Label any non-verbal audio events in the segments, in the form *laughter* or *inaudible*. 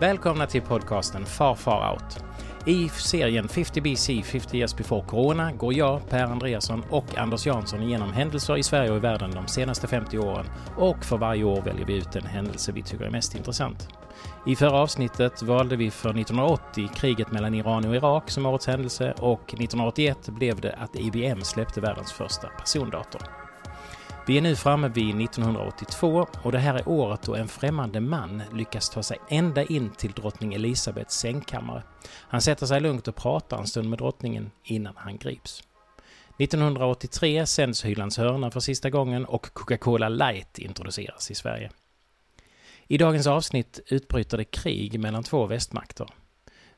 Välkomna till podcasten Far Far Out. I serien 50 BC 50 Years Before Corona går jag, Per Andreasson och Anders Jansson igenom händelser i Sverige och i världen de senaste 50 åren och för varje år väljer vi ut en händelse vi tycker är mest intressant. I förra avsnittet valde vi för 1980 kriget mellan Iran och Irak som årets händelse och 1981 blev det att IBM släppte världens första persondator. Vi är nu framme vid 1982 och det här är året då en främmande man lyckas ta sig ända in till drottning Elisabeths sängkammare. Han sätter sig lugnt och pratar en stund med drottningen innan han grips. 1983 sänds Hylands hörna för sista gången och Coca-Cola Light introduceras i Sverige. I dagens avsnitt utbryter det krig mellan två västmakter.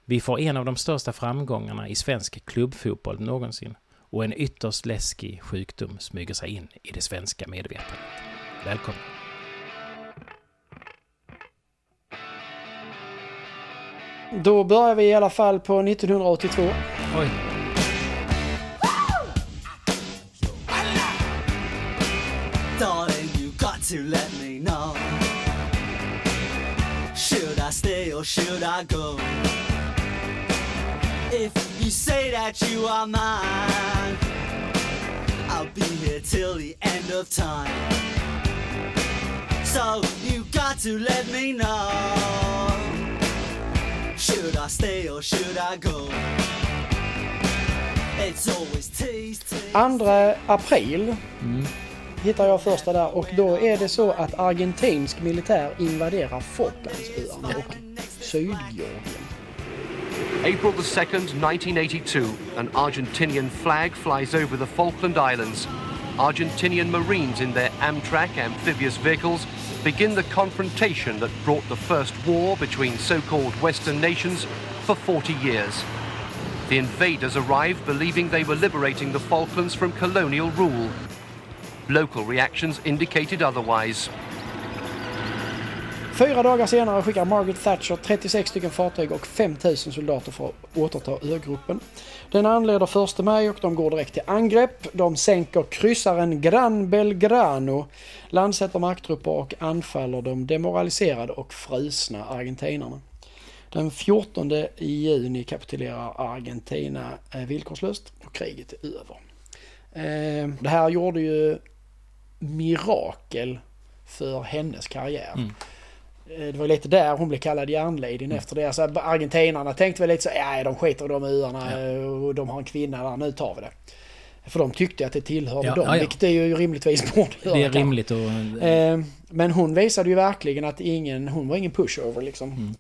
Vi får en av de största framgångarna i svensk klubbfotboll någonsin och en ytterst läskig sjukdom smyger sig in i det svenska medvetandet. Välkommen! Då börjar vi i alla fall på 1982. Oj. Darling, you got to let me know. Should I stay or should I go? If say that you are mine, I'll be here till the end of time. So you got to let me know. Should I stay or should I go? It's always tease, tease. 2 april Mm. hittar jag första där och då är det så att argentinsk militär invaderar Falklandsöarna och Sydgeorgien. April the 2nd, 1982, an Argentinian flag flies over the Falkland Islands. Argentinian Marines in their Amtrak amphibious vehicles begin the confrontation that brought the first war between so-called Western nations for 40 years. The invaders arrived believing they were liberating the Falklands from colonial rule. Local reactions indicated otherwise. Fyra dagar senare skickar Margaret Thatcher 36 stycken fartyg och 5000 soldater för att återta ögruppen. Den anleder 1 maj och de går direkt till angrepp. De sänker kryssaren Gran Belgrano, landsätter marktrupper och anfaller de demoraliserade och frusna argentinarna. Den 14 juni kapitulerar Argentina eh, villkorslöst och kriget är över. Eh, det här gjorde ju mirakel för hennes karriär. Mm. Eh, Det var lite där hon blev kallad järnladyn efter det. Alltså, argentinarna tänkte väl lite så, ja de skiter i de öarna Ja. eh, och de har en kvinna där, nu tar vi det. För de tyckte att det tillhörde Ja, dem, ja, ja. vilket det ju rimligtvis borde göra. Det är rimligt och... Eh, Men hon visade ju verkligen att ingen, hon var ingen pushover liksom. Mm.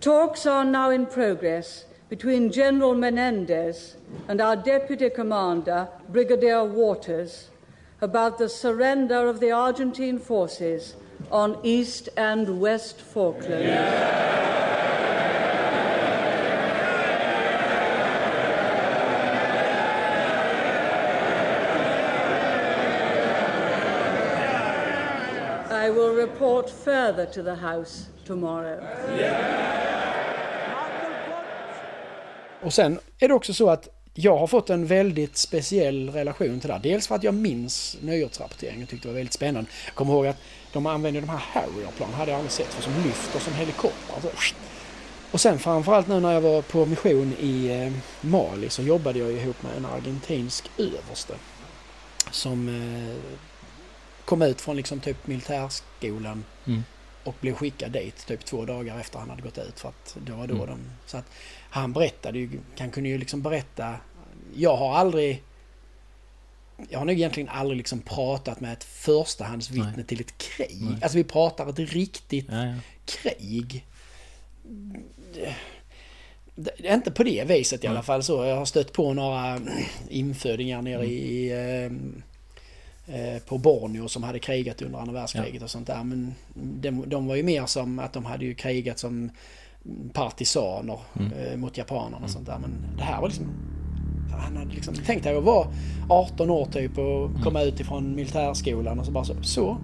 Talks are now in progress between General Menendez and our Deputy Commander, Brigadier Waters, about the surrender of the Argentine forces on East and West Falklands. I will report further to the House tomorrow. Och sen är det också så att jag har fått en väldigt speciell relation till det här. Dels för att jag minns nyhetsrapporteringen och tyckte det var väldigt spännande. Jag kommer ihåg att de använde de här Harrier-plan, hade jag aldrig sett, för som lyfter som helikoptrar. Så, och sen framförallt nu när jag var på mission i eh, Mali så jobbade jag ihop med en argentinsk överste. Som eh, kom ut från liksom typ militärskolan Mm. och blev skickad dit typ två dagar efter han hade gått ut för att det var då Mm. de... Så att han berättade ju, han kunde ju liksom berätta... Jag har aldrig... Jag har nog egentligen aldrig liksom pratat med ett förstahandsvittne Nej. till ett krig. Nej. Alltså vi pratar ett riktigt Ja, ja. krig. Det, det inte på det viset i alla fall så. Jag har stött på några infödingar nere i... ehm, eh, på Borneo som hade krigat under andra världskriget och sånt där. Men de, de var ju mer som att de hade ju krigat som partisaner eh, mot japanerna och sånt där. Men det här var liksom... Han hade liksom tänkt dig att vara 18 år typ och komma ut ifrån militärskolan och så bara så. Så,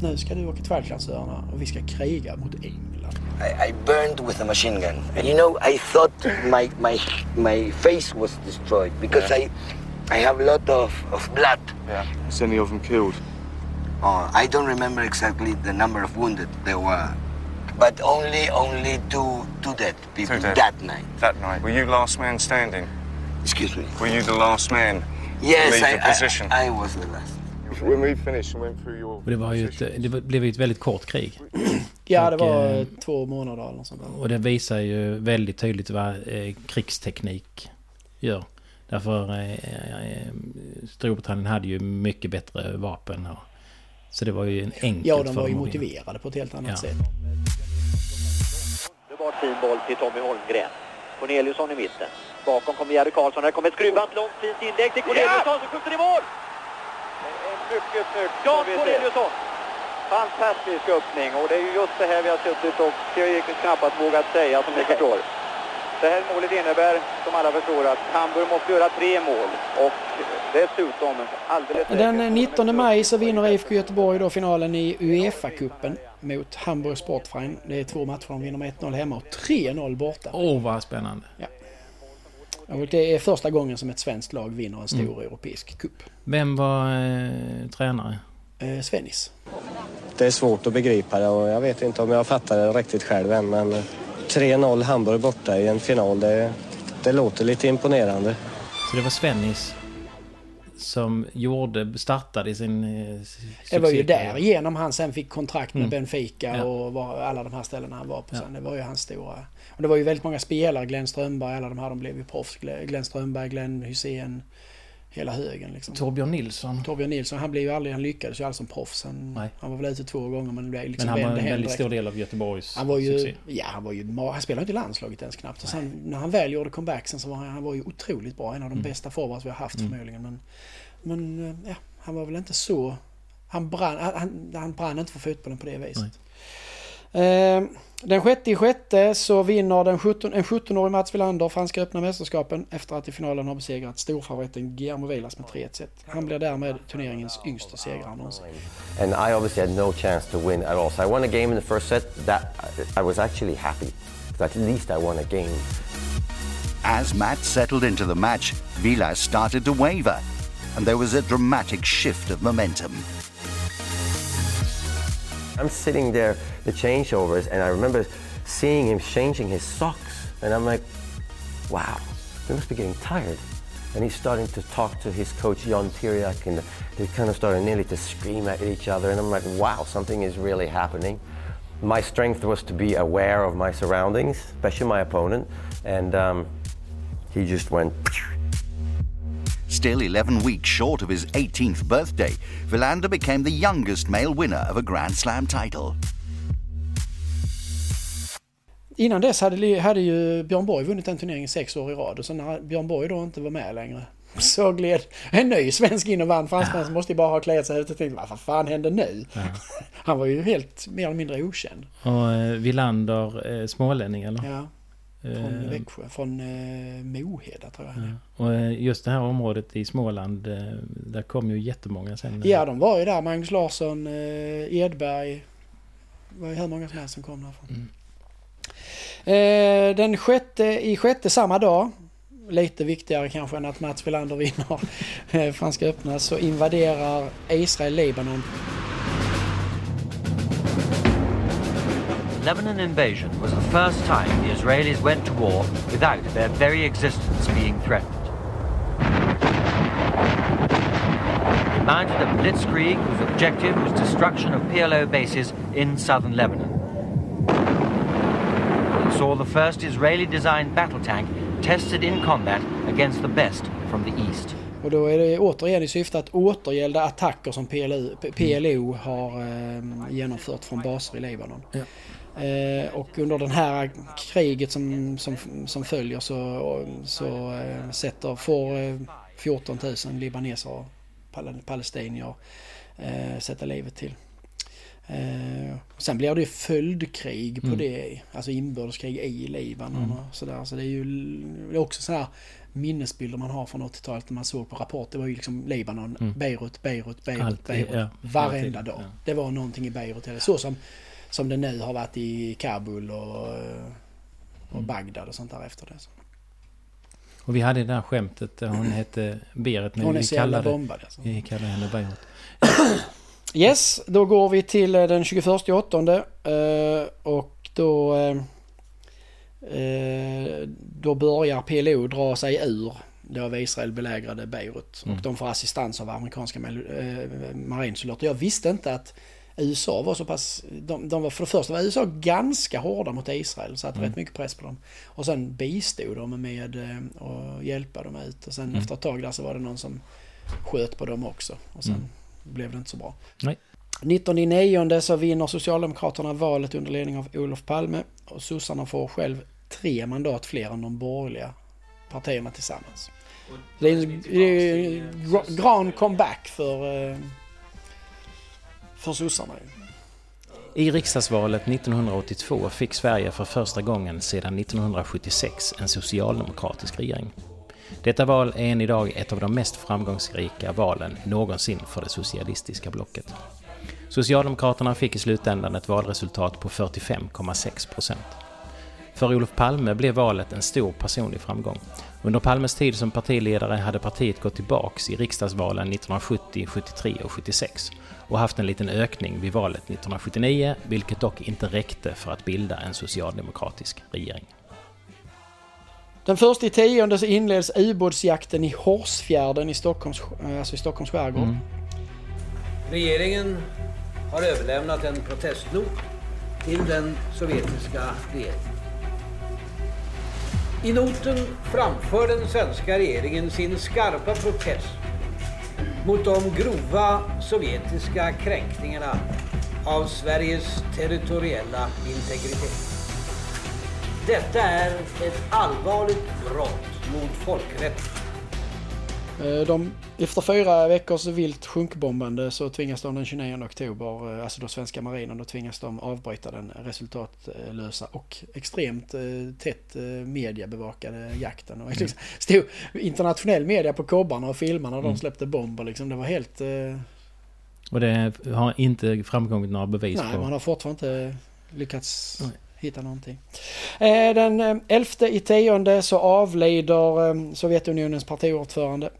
nu ska du åka till Falklandsöarna och vi ska kriga mot England. I, I burned with a machine gun. And you know, I thought my my my face was destroyed because I I have a lot of, of blood. Yeah. Is any of them killed? Uh, I don't remember exactly the number of wounded there were, but only only two two dead people Two dead. that night. That night, were you last man standing? Excuse me. Were you the last man? Yes, I? I, I was the last. When we finished and went through your Och det, var ju ett, det blev ju ett väldigt kort krig. *clears throat* Ja, det Och, var eh, två månader eller något sånt där. Och det visar ju väldigt tydligt vad eh, krigsteknik gör. Därför eh, eh, Storbritannien hade ju mycket bättre vapen. Och, så det var ju en enkelt Ja, de var ju motiverade på ett helt annat Ja. sätt. Det var fin boll till Tommy Holmgren. Corneliusson i mitten. Bakom kommer Jerry Karlsson. Här kommer ett skruvat långt fint inlägg till Corneliusson som skjuter i mål! Mycket snyggt. Jan Corneliusson! Fantastisk öppning och det är ju just det här vi har suttit och knappast vågat säga som ni *laughs* förstår. Det här målet innebär, som alla förstår, att Hamburg måste göra tre mål och dessutom alldeles Den 19 maj så vinner IFK Göteborg då finalen i Uefa-cupen mot Hamburg Sportverein. Det är två matcher de vinner med 1-0 hemma och 3-0 borta. Åh, vad spännande. Och det är första gången som ett svenskt lag vinner en stor Mm. europeisk cup. Vem var eh, tränare? Eh, Svennis. Det är svårt att begripa det och jag vet inte om jag fattar det riktigt själv än men eh, 3-0 Hamburg borta i en final, det, det låter lite imponerande. Så det var Svennis som gjorde, startade sin eh, Det var ju där genom han sen fick kontrakt med Mm. Benfica Ja. och var, alla de här ställena han var på Ja. sen. Det var ju hans stora... Och det var ju väldigt många spelare. Glenn Strömberg, alla de här de blev ju proffs. Glenn Strömberg, Glenn Hysén. Hela högen liksom. Torbjörn Nilsson. Torbjörn Nilsson, han blev ju aldrig, han lyckades ju aldrig som proffs. Han, Nej. han var väl ute två gånger men det liksom Men han var en väldigt direkt. stor del av Göteborgs Han var ju, succé. ja han var ju, han spelade inte i landslaget ens knappt. Och sen när han väl gjorde comebacksen så var han, han var ju otroligt bra. En av de Mm. bästa forwards vi har haft Mm. förmodligen. Men, men eh, ja, han var väl inte så... Han brann, han- han, brann inte för fotbollen på det viset. Eh, den sjätte i sjätte så vinner den 17, en 17-årig Mats Wilander Franska öppna mästerskapen efter att i finalen ha besegrat storfavoriten Guillermo Vilas med 3-1 set. Han blir därmed turneringens yngsta segrare någonsin. And I obviously had no chance to win at all. So I won a game in the first set. That I was actually happy. At least I won a game. As Matt settled into the match, Vilas started to waver, and there was a dramatic shift of momentum. I'm sitting there, the changeovers, and I remember seeing him changing his socks, and I'm like, wow, he must be getting tired. And he's starting to talk to his coach Jan Tiriak, and they kind of started nearly to scream at each other. And I'm like, wow, something is really happening. My strength was to be aware of my surroundings, especially my opponent, and um, he just went. *laughs* Still 11 weeks short of his 18th birthday, Villander became the youngest male winner of a Grand Slam title. Innan dess hade, hade ju Björn Borg vunnit den turneringen sex år i rad och så när Björn Borg då inte var med längre *laughs* så gled en ny svensk in och vann. Fransmännen så måste ju bara ha kliat sig ut och tänkt vad fan hände nu? *laughs* Han var ju helt mer eller mindre okänd. Och eh, Villander, eh, smålänning eller? Ja, från Eh, Växjö, från eh, Moheda tror jag är. Och eh, just det här området i Småland, eh, där kom ju jättemånga sen. Ja, de var ju där. Magnus Larsson, Edberg. Det var ju hur många som helst som kom därifrån. Eh, den sjätte, i sjätte samma dag, lite viktigare kanske än att Mats Wilander vinner *laughs* Franska öppna, så invaderar Israel Libanon. Lebanon invasion was the first time the Israelis went to war without their very existence being threatened. They mounted a blitzkrieg whose objective was destruction of PLO bases in southern Lebanon. It saw the first Israeli-designed battle tank tested in combat against the best from the east. Och då är det återigen i syfte att återgälda attacker som PLO, PLO har eh, genomfört från baser i Libanon. Eh, och under det här kriget som, som, som följer så, så eh, sätter, får eh, 14 000 libaneser och pal- palestinier eh, sätta livet till. Eh, sen blir det ju följdkrig på Mm. det, alltså inbördeskrig i Libanon Mm. och sådär. Så det är ju det är också sådana här minnesbilder man har från 80-talet när man såg på Rapport. Det var ju liksom Libanon, Mm. Beirut, Beirut, Beirut, Alltid, Beirut. ja. Varenda Alltid, dag. ja. Det var någonting i Beirut. Eller så som, som det nu har varit i Kabul och, eh, och Bagdad och sånt där efter det. Och vi hade det där skämtet, hon hette Berit men hon är så kallade, bombad, alltså. vi kallade henne Bajot. Yes, då går vi till eh, den 21 åttonde eh, och då då börjar PLO dra sig ur det av Israel belägrade Beirut. Mm. Och de får assistans av amerikanska marinsoldater. Jag visste inte att USA var så pass... De, de var för det första var USA ganska hårda mot Israel. Satte Mm. rätt mycket press på dem. Och sen bistod de med eh, att hjälpa dem ut. Och sen Mm. efter ett tag där så var det någon som sköt på dem också. Och sen Mm. blev det inte så bra. Nej. 19 så vinner Socialdemokraterna valet under ledning av Olof Palme. Och sossarna får själv tre mandat fler än de borgerliga partierna tillsammans. Det är en, en gra- gran comeback för, eh, för sossarna. ju. I riksdagsvalet 1982 fick Sverige för första gången sedan 1976 en socialdemokratisk regering. Detta val är än idag ett av de mest framgångsrika valen någonsin för det socialistiska blocket. Socialdemokraterna fick i slutändan ett valresultat på 45,6 procent. För Olof Palme blev valet en stor personlig framgång. Under Palmes tid som partiledare hade partiet gått tillbaks i riksdagsvalen 1970, 73 och 76 och haft en liten ökning vid valet 1979, vilket dock inte räckte för att bilda en socialdemokratisk regering. Den första i tionde så inleds ubåtsjakten i Horsfjärden i Stockholms, eh, alltså i Stockholms skärgård. Mm. Regeringen har överlämnat en protestnot till den sovjetiska regeringen. I noten framför den svenska regeringen sin skarpa protest mot de grova sovjetiska kränkningarna av Sveriges territoriella integritet. Detta är ett allvarligt brott mot folkrätten. Eh, De, efter fyra veckors vilt sjunkbombande så tvingas de den 29 oktober, eh, alltså då svenska marinen, då tvingas de avbryta den resultatlösa och extremt eh, tätt mediebevakade jakten. Och liksom *laughs* stod internationell media på kobbarna och filmade när de Mm. släppte bomber liksom. Det var helt... Och det har inte framkommit några bevis Nej, på... man har fortfarande inte lyckats hitta någonting. Den eh, 11 i tionde så avlider Sovjetunionens partiordförande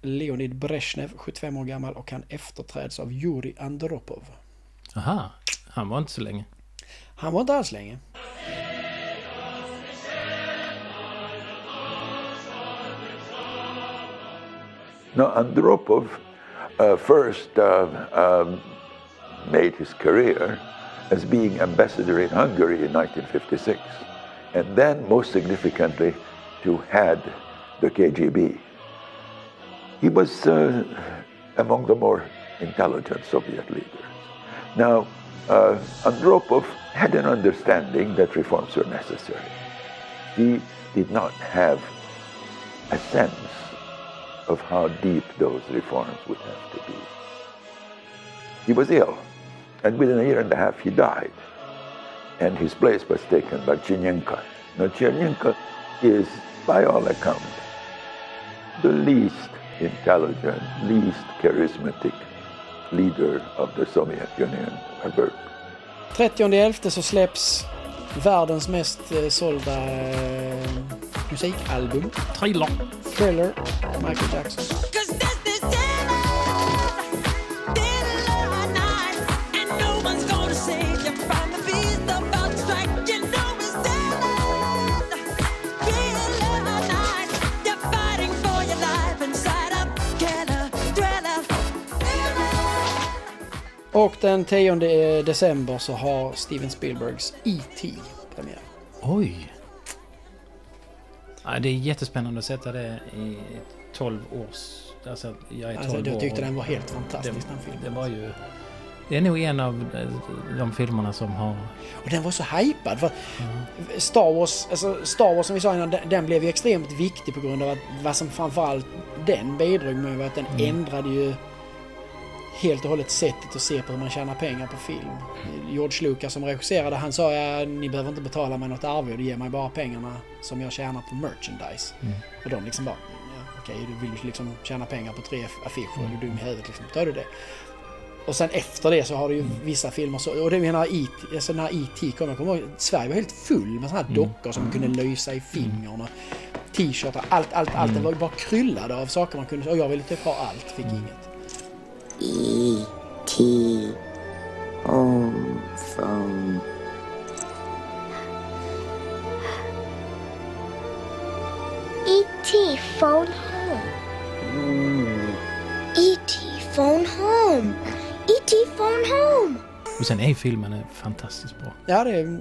Leonid Brezhnev, 75 år gammal och han efterträds av Jurij Andropov. Aha, han var inte så länge. Han var inte alls länge. No, Andropov uh, first uh, um, made his career as being ambassador in Hungary in 1956, and then, most significantly, to head the KGB. He was uh, among the more intelligent Soviet leaders. Now, uh, Andropov had an understanding that reforms were necessary. He did not have a sense of how deep those reforms would have to be. He was ill, and within a year and a half he died, and his place was taken by Chernenko. Now, Chernenko is, by all accounts, the least intelligent, least charismatic leader of the Soviet Union ever. 30.11 så släpps världens mest eh, sålda eh, musikalbum. Thriller. Thriller, Michael Jackson. Och den 10 december så har Steven Spielbergs E.T. premiär. Oj! Ja, det är jättespännande att sätta det i 12 års... Alltså, jag är 12 Alltså, jag år tyckte och- den var helt fantastisk, Det, den filmen. det var ju... Det är nog en av eh, de filmerna som har... Och den var så hypad. För att Star Wars, alltså Star Wars som vi sa innan, den, den blev ju extremt viktig på grund av att vad som framförallt den bidrog med var att den Mm. ändrade ju helt och hållet sättet att se på hur man tjänar pengar på film. George Lucas som regisserade, han sa ja, ni behöver inte betala mig något arvode, ge mig bara pengarna som jag tjänar på merchandise. Mm. Och de liksom bara, ja, okej du vill liksom tjäna pengar på tre affischer, är du dum i huvudet liksom, tar du det. Och sen efter det så har du ju vissa filmer så, och det menar E.T., alltså när E.T. kom, jag kommer ihåg, Sverige var helt full med sådana här dockor som kunde lysa i fingern och t-shirtar, allt, allt, allt. Det var ju bara kryllade av saker man kunde, och jag ville typ ha allt, fick inget. E.T. Home phone. E.T. phone home. E.T. phone home. E.T. phone home. Och sen är filmen fantastiskt bra. Ja, det,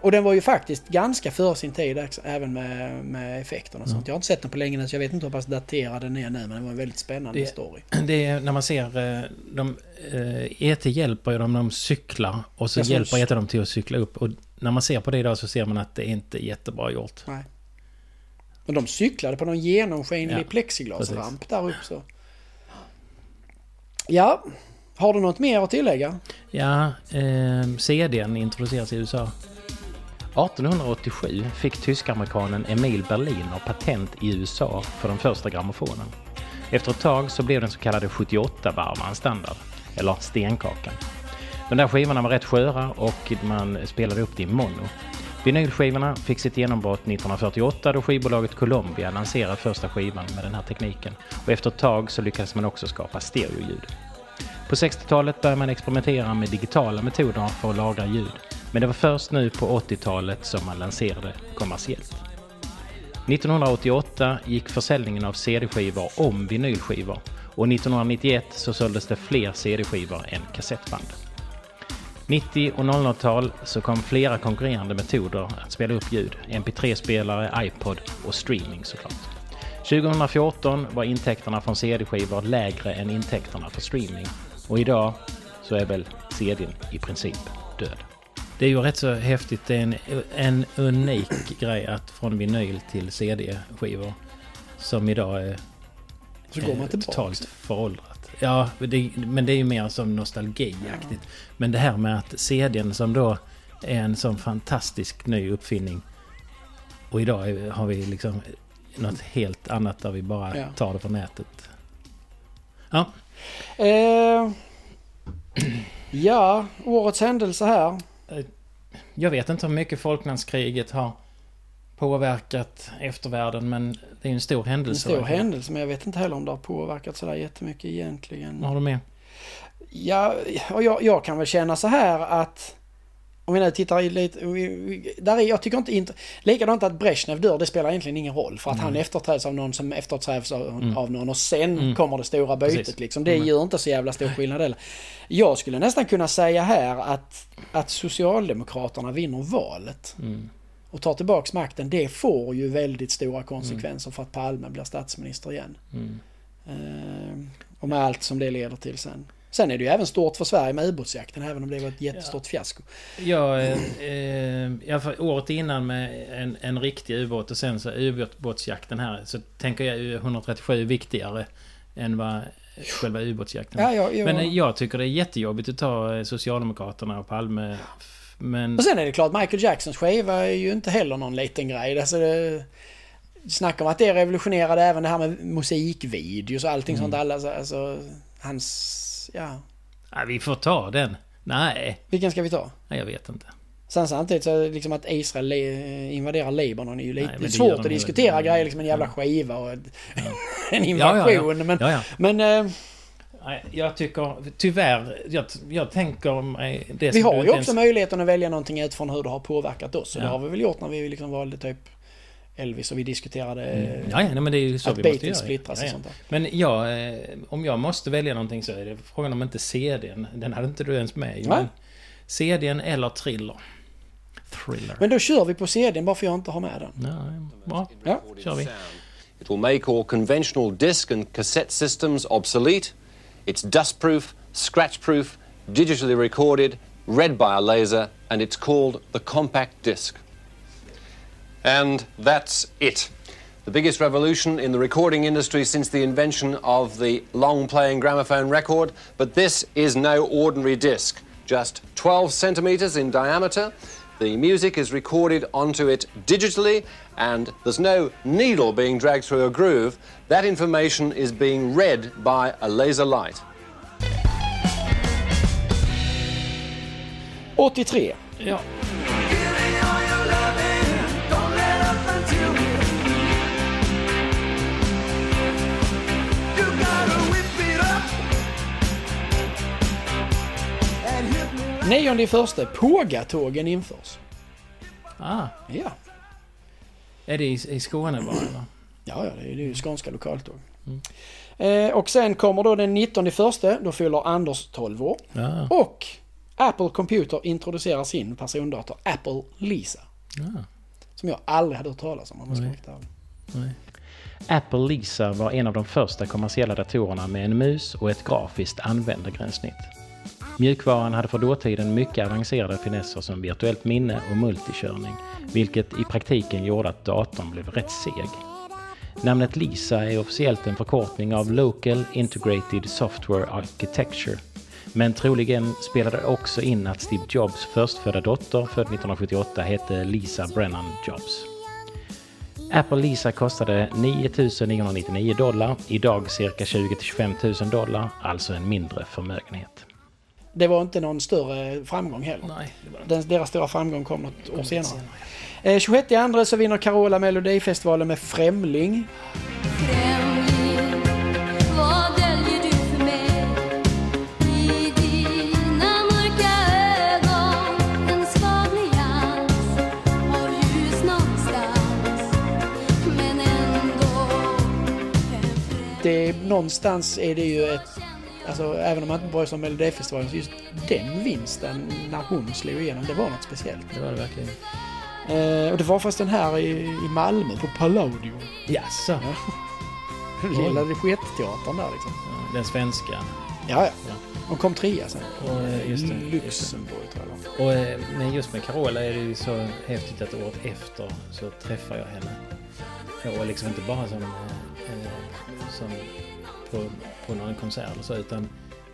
och den var ju faktiskt ganska före sin tid även med, med effekterna och sånt. Jag har inte sett den på länge nu så jag vet inte hur pass daterad den är nu men det var en väldigt spännande Det- story. *clears throat* Det är när man ser... eh, De, eh, E.T. hjälper ju dem när de cyklar och så Ja, så- hjälper E.T. dem till att cykla upp. Och när man ser på det idag så ser man att det inte är jättebra gjort. Nej. Men de cyklade på någon genomskinlig Ja, plexiglasramp där uppe så. Ja, har du något mer att tillägga? Ja, eh, CDn introduceras i USA. 1887 fick tysk-amerikanen Emil Berliner patent i USA för den första grammofonen. Efter ett tag så blev den så kallade 78-varvaren standard, eller stenkakan. De där skivorna var rätt sköra och man spelade upp det i mono. Vinylskivorna fick sitt genombrott 1948 då skivbolaget Columbia lanserade första skivan med den här tekniken. Och efter ett tag så lyckades man också skapa stereoljud. På 60-talet började man experimentera med digitala metoder för att lagra ljud. Men det var först nu på 80-talet som man lanserade kommersiellt. 1988 gick försäljningen av CD-skivor om vinylskivor och 1991 så såldes det fler CD-skivor än kassettband. 90 och 00-tal så kom flera konkurrerande metoder att spela upp ljud. MP3-spelare, iPod och streaming såklart. 2014 var intäkterna från CD-skivor lägre än intäkterna för streaming. Och idag så är väl CDn i princip död. Det är ju rätt så häftigt. Det är en, en unik grej att från vinyl till CD-skivor som idag är Så går man tillbaka. totalt föråldrat. Ja, det, men det är ju mer som nostalgiaktigt. Men det här med att CDn som då är en sån fantastisk ny uppfinning och idag har vi liksom något helt annat där vi bara Ja. tar det på nätet. Ja, Eh, ja, årets händelse här. jag vet inte hur mycket Falklandskriget har påverkat eftervärlden men det är en stor En händelse. stor händelse men jag vet inte heller om det har påverkat sådär jättemycket egentligen. Vad har du med? Ja, och jag, jag kan väl känna så här att om vi nu tittar i lite, där är, jag tycker inte, inte, likadant att Brezhnev dör, det spelar egentligen ingen roll. För att han Nej. efterträds av någon som efterträds av, Mm. av någon och sen Mm. kommer det stora bytet Precis. liksom. Det Mm. gör inte så jävla stor skillnad heller. Jag skulle nästan kunna säga här att, att Socialdemokraterna vinner valet. Mm. Och tar tillbaks makten, det får ju väldigt stora konsekvenser för att Palme blir statsminister igen. Mm. Eh, och med allt som det leder till sen. Sen är det ju även stort för Sverige med ubåtsjakten, även om det var ett jättestort fiasko. Ja, eh, eh, ja, för året innan med en, en riktig ubåt och sen så ubåtsjakten här så tänker jag ju 137 viktigare än vad själva ubåtsjakten. Ja, ja, ja. Men eh, jag tycker det är jättejobbigt att ta eh, Socialdemokraterna och Palme. Men... Och sen är det klart, Michael Jacksons skiva är ju inte heller någon liten grej. Alltså det, snacka om att det revolutionerade även det här med musikvideos och allting Mm. sånt. Alla, alltså, hans... Ja. Nej, vi får ta den. Nej. Vilken ska vi ta? Nej, jag vet inte. Sen samtidigt så det liksom att Israel invaderar Libanon är ju lite Nej, det svårt att diskutera tiden. grejer, liksom en jävla skiva och *laughs* en Ja, invasion. ja, ja. Men, men eh, jag tycker tyvärr, jag, jag tänker mig det vi har ju också ens- möjligheten att välja någonting utifrån hur det har påverkat oss. Och det har vi väl gjort när vi liksom valde typ Elvis och vi diskuterade Mm. Ja, ja, nej, men det är ju så att vi måste Beatles göra. splittras ja, och ja. sånt där. Men jag, eh, om jag måste välja någonting så är det frågan om inte CDn. Den hade inte du ens med i. CDn eller Thriller. Thriller. Men då kör vi på CDn bara för jag inte har med den. Ja, bra. Ja. kör vi. It will make all conventional disc and cassette systems obsolete. It's dustproof, scratchproof, digitally recorded, read by a laser, and it's called the compact disc. And that's it. The biggest revolution in the recording industry since the invention of the long playing gramophone record. But this is no ordinary disc, just 12 centimeters in diameter. The music is recorded onto it digitally, and there's no needle being dragged through a groove. That information is being read by a laser light. 83. Ja. Nionde i första, Pågatågen införs. Ah, Ja. är det i, i Skåne bara eller? Ja, ja, det är ju skånska lokaltåg. Eh, och sen kommer då den 19 i första, då fyller Anders 12 år. Ja. Och Apple Computer introducerar sin persondator Apple Lisa. Ja. Som jag aldrig hade hört talas om om jag ska vara. Nej. Apple Lisa var en av de första kommersiella datorerna med en mus och ett grafiskt användargränssnitt. Mjukvaran hade för dåtiden mycket avancerade finesser som virtuellt minne och multikörning, vilket i praktiken gjorde att datorn blev rätt seg. Namnet Lisa är officiellt en förkortning av Local Integrated Software Architecture. Men troligen spelade det också in att Steve Jobs förstfödda dotter, född 1978, hette Lisa Brennan Jobs. Apple Lisa kostade 9 999 dollar, idag cirka 20 25 000 dollar, alltså en mindre förmögenhet. Det var inte någon större framgång heller. Nej, Den, deras stora framgång kom något år senare. Eh, 26 i andra så vinner Carola Melodifestivalen med Främling. Vad väljer du för mig? I dina mörka ögon en svag nyans av ljus någonstans men ändå Det, någonstans är det ju ett... Alltså även om man inte bryr sig om Melodifestivalen så just den vinsten när hon slog igenom, det var något speciellt. Det var det verkligen. Eh, och det var förresten här i, i Malmö på Palladio. Jaså? *laughs* Lilla Ligettteatern där liksom. Den svenska. Ja, ja. Hon kom trea sen. Och, eh, just det, Luxemburg tror jag det var. Och, eh, men just med Carola är det ju så häftigt att året efter så träffar jag henne. Och liksom inte bara som, eh, som på, på någon konsert eller så utan...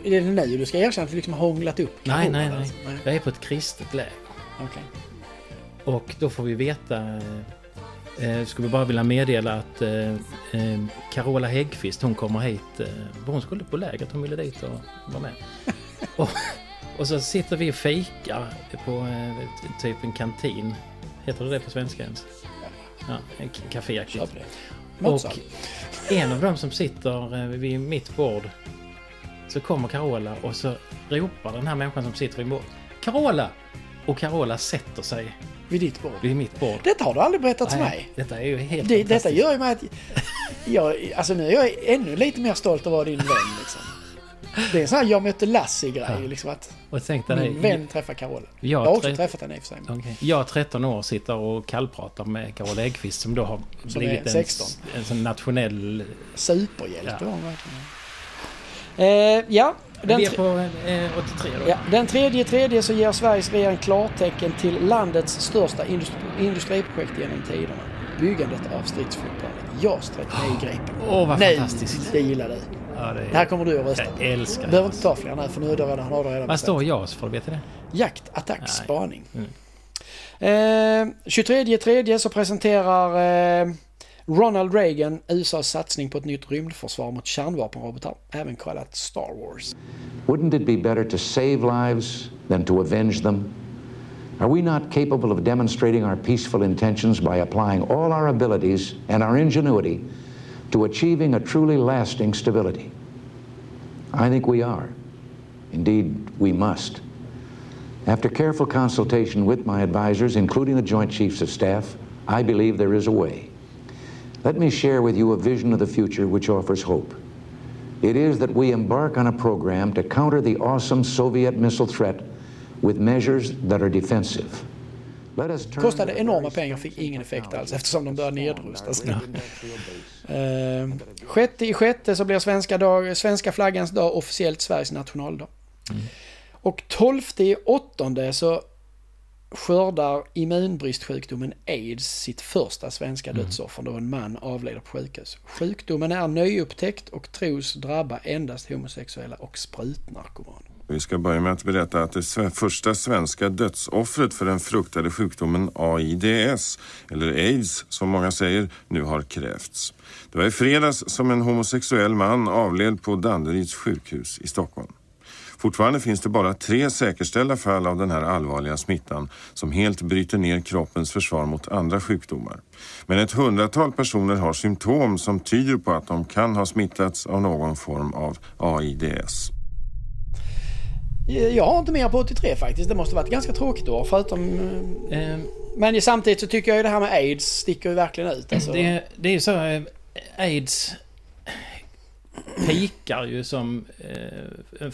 Är det nu du ska erkänna att du liksom har hånglat upp Nej, nej, nej. alltså? Jag är på ett kristet läger. Okej. Och då får vi veta... Eh, skulle vi bara vilja meddela att eh, eh, Carola Häggkvist, hon kommer hit. Eh, hon skulle på lägret, hon ville dit och vara med. *laughs* och, och så sitter vi och fikar på eh, typ en kantin. Heter det det på svenska ens? Ja, en kaféaktigt. Det. Och en av dem som sitter eh, vid mitt bord så kommer Carola och så ropar den här människan som sitter vid bordet. Carola! Och Carola sätter sig Vid ditt bord? vid mitt bord. Detta har du aldrig berättat för mig. Detta är ju helt Det, detta gör ju mig att... Jag, alltså nu är jag ännu lite mer stolt att vara din vän liksom. Det är en sån här jag mötte Lassie-grej liksom att Och tänk dig min vän träffar Carola. Jag Jag har också trä- träffat henne i och för sig. Okej. Jag 13 år sitter och kallpratar med Carola Häggkvist som då har Som blivit är en, 16. en sån nationell... Superhjälte Ja. var hon verkligen. Eh, ja, den, Vi är på eh, 83 då. ja, den tredje tredje så ger Sveriges regering klartecken till landets största industri, industriprojekt genom tiderna. Byggandet av stridsflygplanet JAS 39 Gripen. Åh, vad Nej, fantastiskt. det gillar du. Ja, det, är- Det här kommer du att rösta Jag på. älskar det. Behöver inte ta fler nu för nu är det redan, har du redan Vad står JAS för? Vet du det? Jakt, attack, Nej. spaning. Mm. Eh, 23 tredje så presenterar eh, Ronald Reagan USAs satsning på ett nytt rymdförsvar mot kärnvapenrobotar, även kallat Star Wars. Wouldn't it be better to save lives than to avenge them? Are we not capable of demonstrating our peaceful intentions by applying all our abilities and our ingenuity to achieving a truly lasting stability? I think we are. Indeed, we must. After careful consultation with my advisors, including the Joint Chiefs of Staff, I believe there is a way. Let me share with you a vision of the future which offers hope. It is that we embark on a program to counter the awesome Soviet missile threat with measures that are defensive. Kostade enorma pengar, fick ingen effekt alls eftersom de började nedrustas. Eh, sjätte i sjätte så blir svenska, dag, svenska flaggans dag officiellt Sveriges nationaldag. Och tolfte i åttonde så skördar immunbristsjukdomen aids sitt första svenska dödsoffer då en man avlider på sjukhus. Sjukdomen är nyupptäckt och tros drabba endast homosexuella och sprutnarkomaner. Vi ska börja med att berätta att det första svenska dödsoffret för den fruktade sjukdomen AIDS, eller aids som många säger, nu har krävts. Det var i fredags som en homosexuell man avled på Danderyds sjukhus i Stockholm. Fortfarande finns det bara tre säkerställda fall av den här allvarliga smittan som helt bryter ner kroppens försvar mot andra sjukdomar. Men ett hundratal personer har symptom som tyder på att de kan ha smittats av någon form av AIDS. Jag har inte mer på 83 faktiskt. Det måste varit ganska tråkigt år förutom... eh, Eh, Men samtidigt så tycker jag ju det här med aids sticker ju verkligen ut. Alltså. Det, det är ju så, eh, aids pikar ju som eh,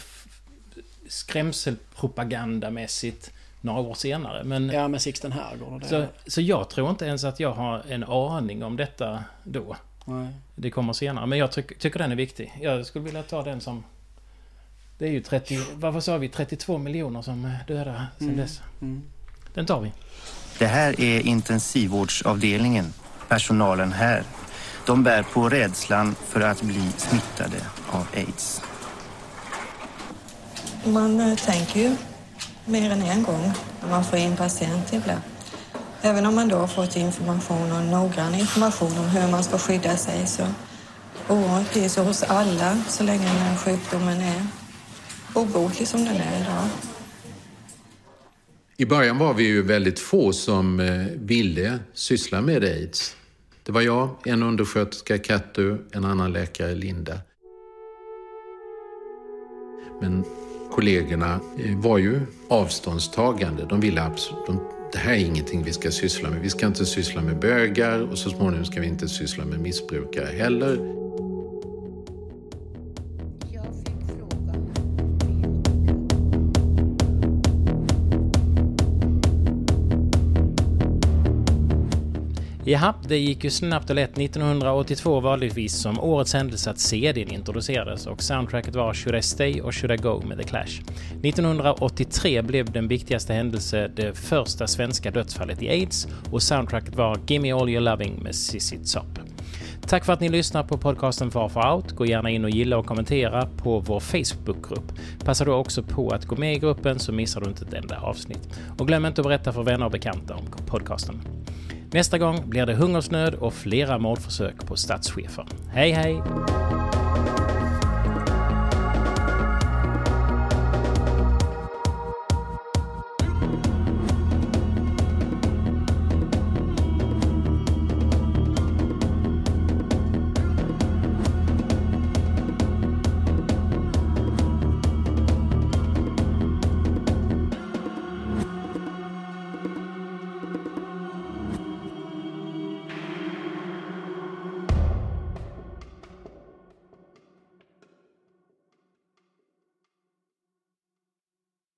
skrämselpropagandamässigt några år senare. Men, Ja, med Sixten Herrgård och det. så, så jag tror inte ens att jag har en aning om detta då. Nej. Det kommer senare. Men jag tyck, tycker den är viktig. Jag skulle vilja ta den som... Det är ju 30... Vad sa vi? 32 miljoner som är döda sedan Mm. dess. Mm. Den tar vi. Det här är intensivvårdsavdelningen. Personalen här. De bär på rädslan för att bli smittade av aids. Man eh, tänker ju mer än en gång när man får in patienter ibland. Även om man då har fått information och noggrann information om hur man ska skydda sig så oron blir så hos alla så länge den här sjukdomen är obotlig som den är idag. I början var vi ju väldigt få som eh, ville syssla med aids. Det var jag, en undersköterska, Kattu, en annan läkare, Linda. Men kollegorna eh, var ju avståndstagande. De ville absolut... De, det här är ingenting vi ska syssla med. Vi ska inte syssla med bögar och så småningom ska vi inte syssla med missbrukare heller. Jaha, det gick ju snabbt och lätt. 1982 valdes som årets händelse att CDn introducerades och soundtracket var Should I Stay och Should I Go med The Clash. 1983 blev den viktigaste händelse det första svenska dödsfallet i aids och soundtracket var Gimme All Your Loving med Cissi Top. Tack för att ni lyssnar på podcasten Far Far Out. Gå gärna in och gilla och kommentera på vår Facebookgrupp. Passa då också på att gå med i gruppen så missar du inte ett enda avsnitt. Och glöm inte att berätta för vänner och bekanta om podcasten. Nästa gång blir det hungersnöd och flera mordförsök på statschefer. Hej hej!